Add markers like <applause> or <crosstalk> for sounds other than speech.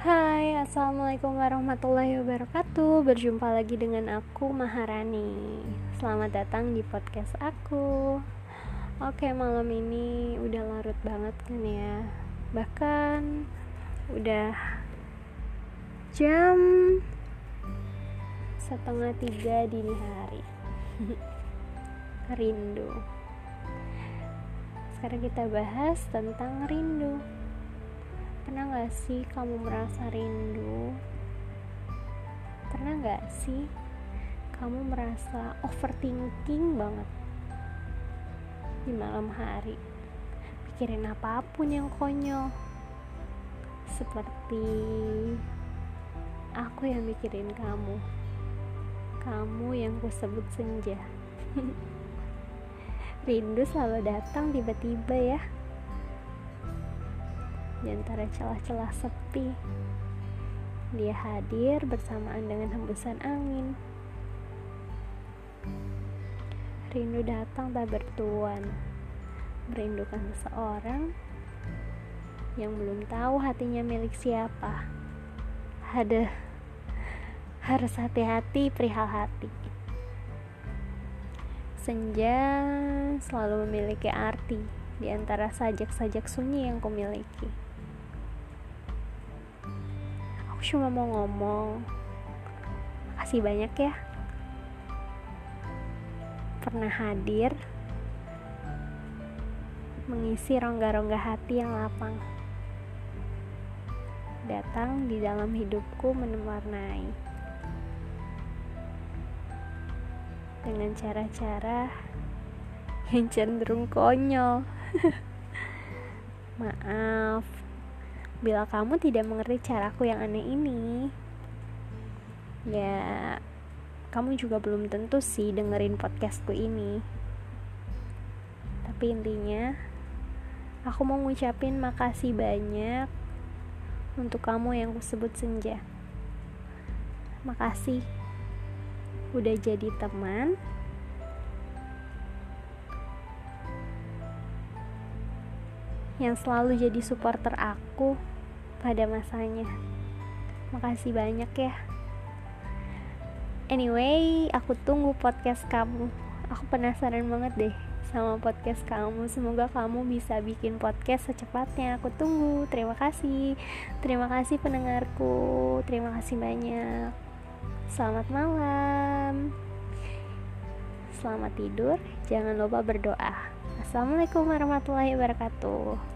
Hai, Assalamualaikum warahmatullahi wabarakatuh. Berjumpa lagi dengan aku, Maharani. Selamat datang di podcast aku. Oke, malam ini udah larut banget kan ya? Bahkan udah jam setengah tiga dini hari. <laughs> Rindu Sekarang kita bahas tentang rindu Pernah gak sih kamu merasa rindu? Pernah gak sih kamu merasa overthinking banget di malam hari? Pikirin apa pun yang konyol. Seperti aku yang mikirin kamu. Kamu yang kusebut senja. <laughs> Rindu selalu datang tiba-tiba ya di antara celah-celah sepi. Dia hadir bersamaan dengan hembusan angin. Rindu datang tak bertuan, merindukan seseorang yang belum tahu hatinya milik siapa. Ada harus hati-hati perihal hati. Senja selalu memiliki arti di antara sajak-sajak sunyi yang kumiliki. Cuma mau ngomong makasih banyak ya pernah hadir mengisi rongga-rongga hati yang lapang datang di dalam hidupku menewarnai dengan cara-cara yang cenderung konyol. <laughs> Maaf. Bila kamu tidak mengerti caraku yang aneh ini ya kamu juga belum tentu sih dengerin podcastku ini. Tapi intinya aku mau ngucapin makasih banyak untuk kamu yang kusebut senja. Makasih udah jadi teman yang selalu jadi supporter aku pada masanya. Makasih banyak ya. Anyway, aku tunggu podcast kamu. Aku penasaran banget deh sama podcast kamu. Semoga kamu bisa bikin podcast secepatnya. Aku tunggu. Terima kasih. Terima kasih pendengarku. Terima kasih banyak. Selamat malam. Selamat tidur. Jangan lupa berdoa. Assalamualaikum warahmatullahi wabarakatuh.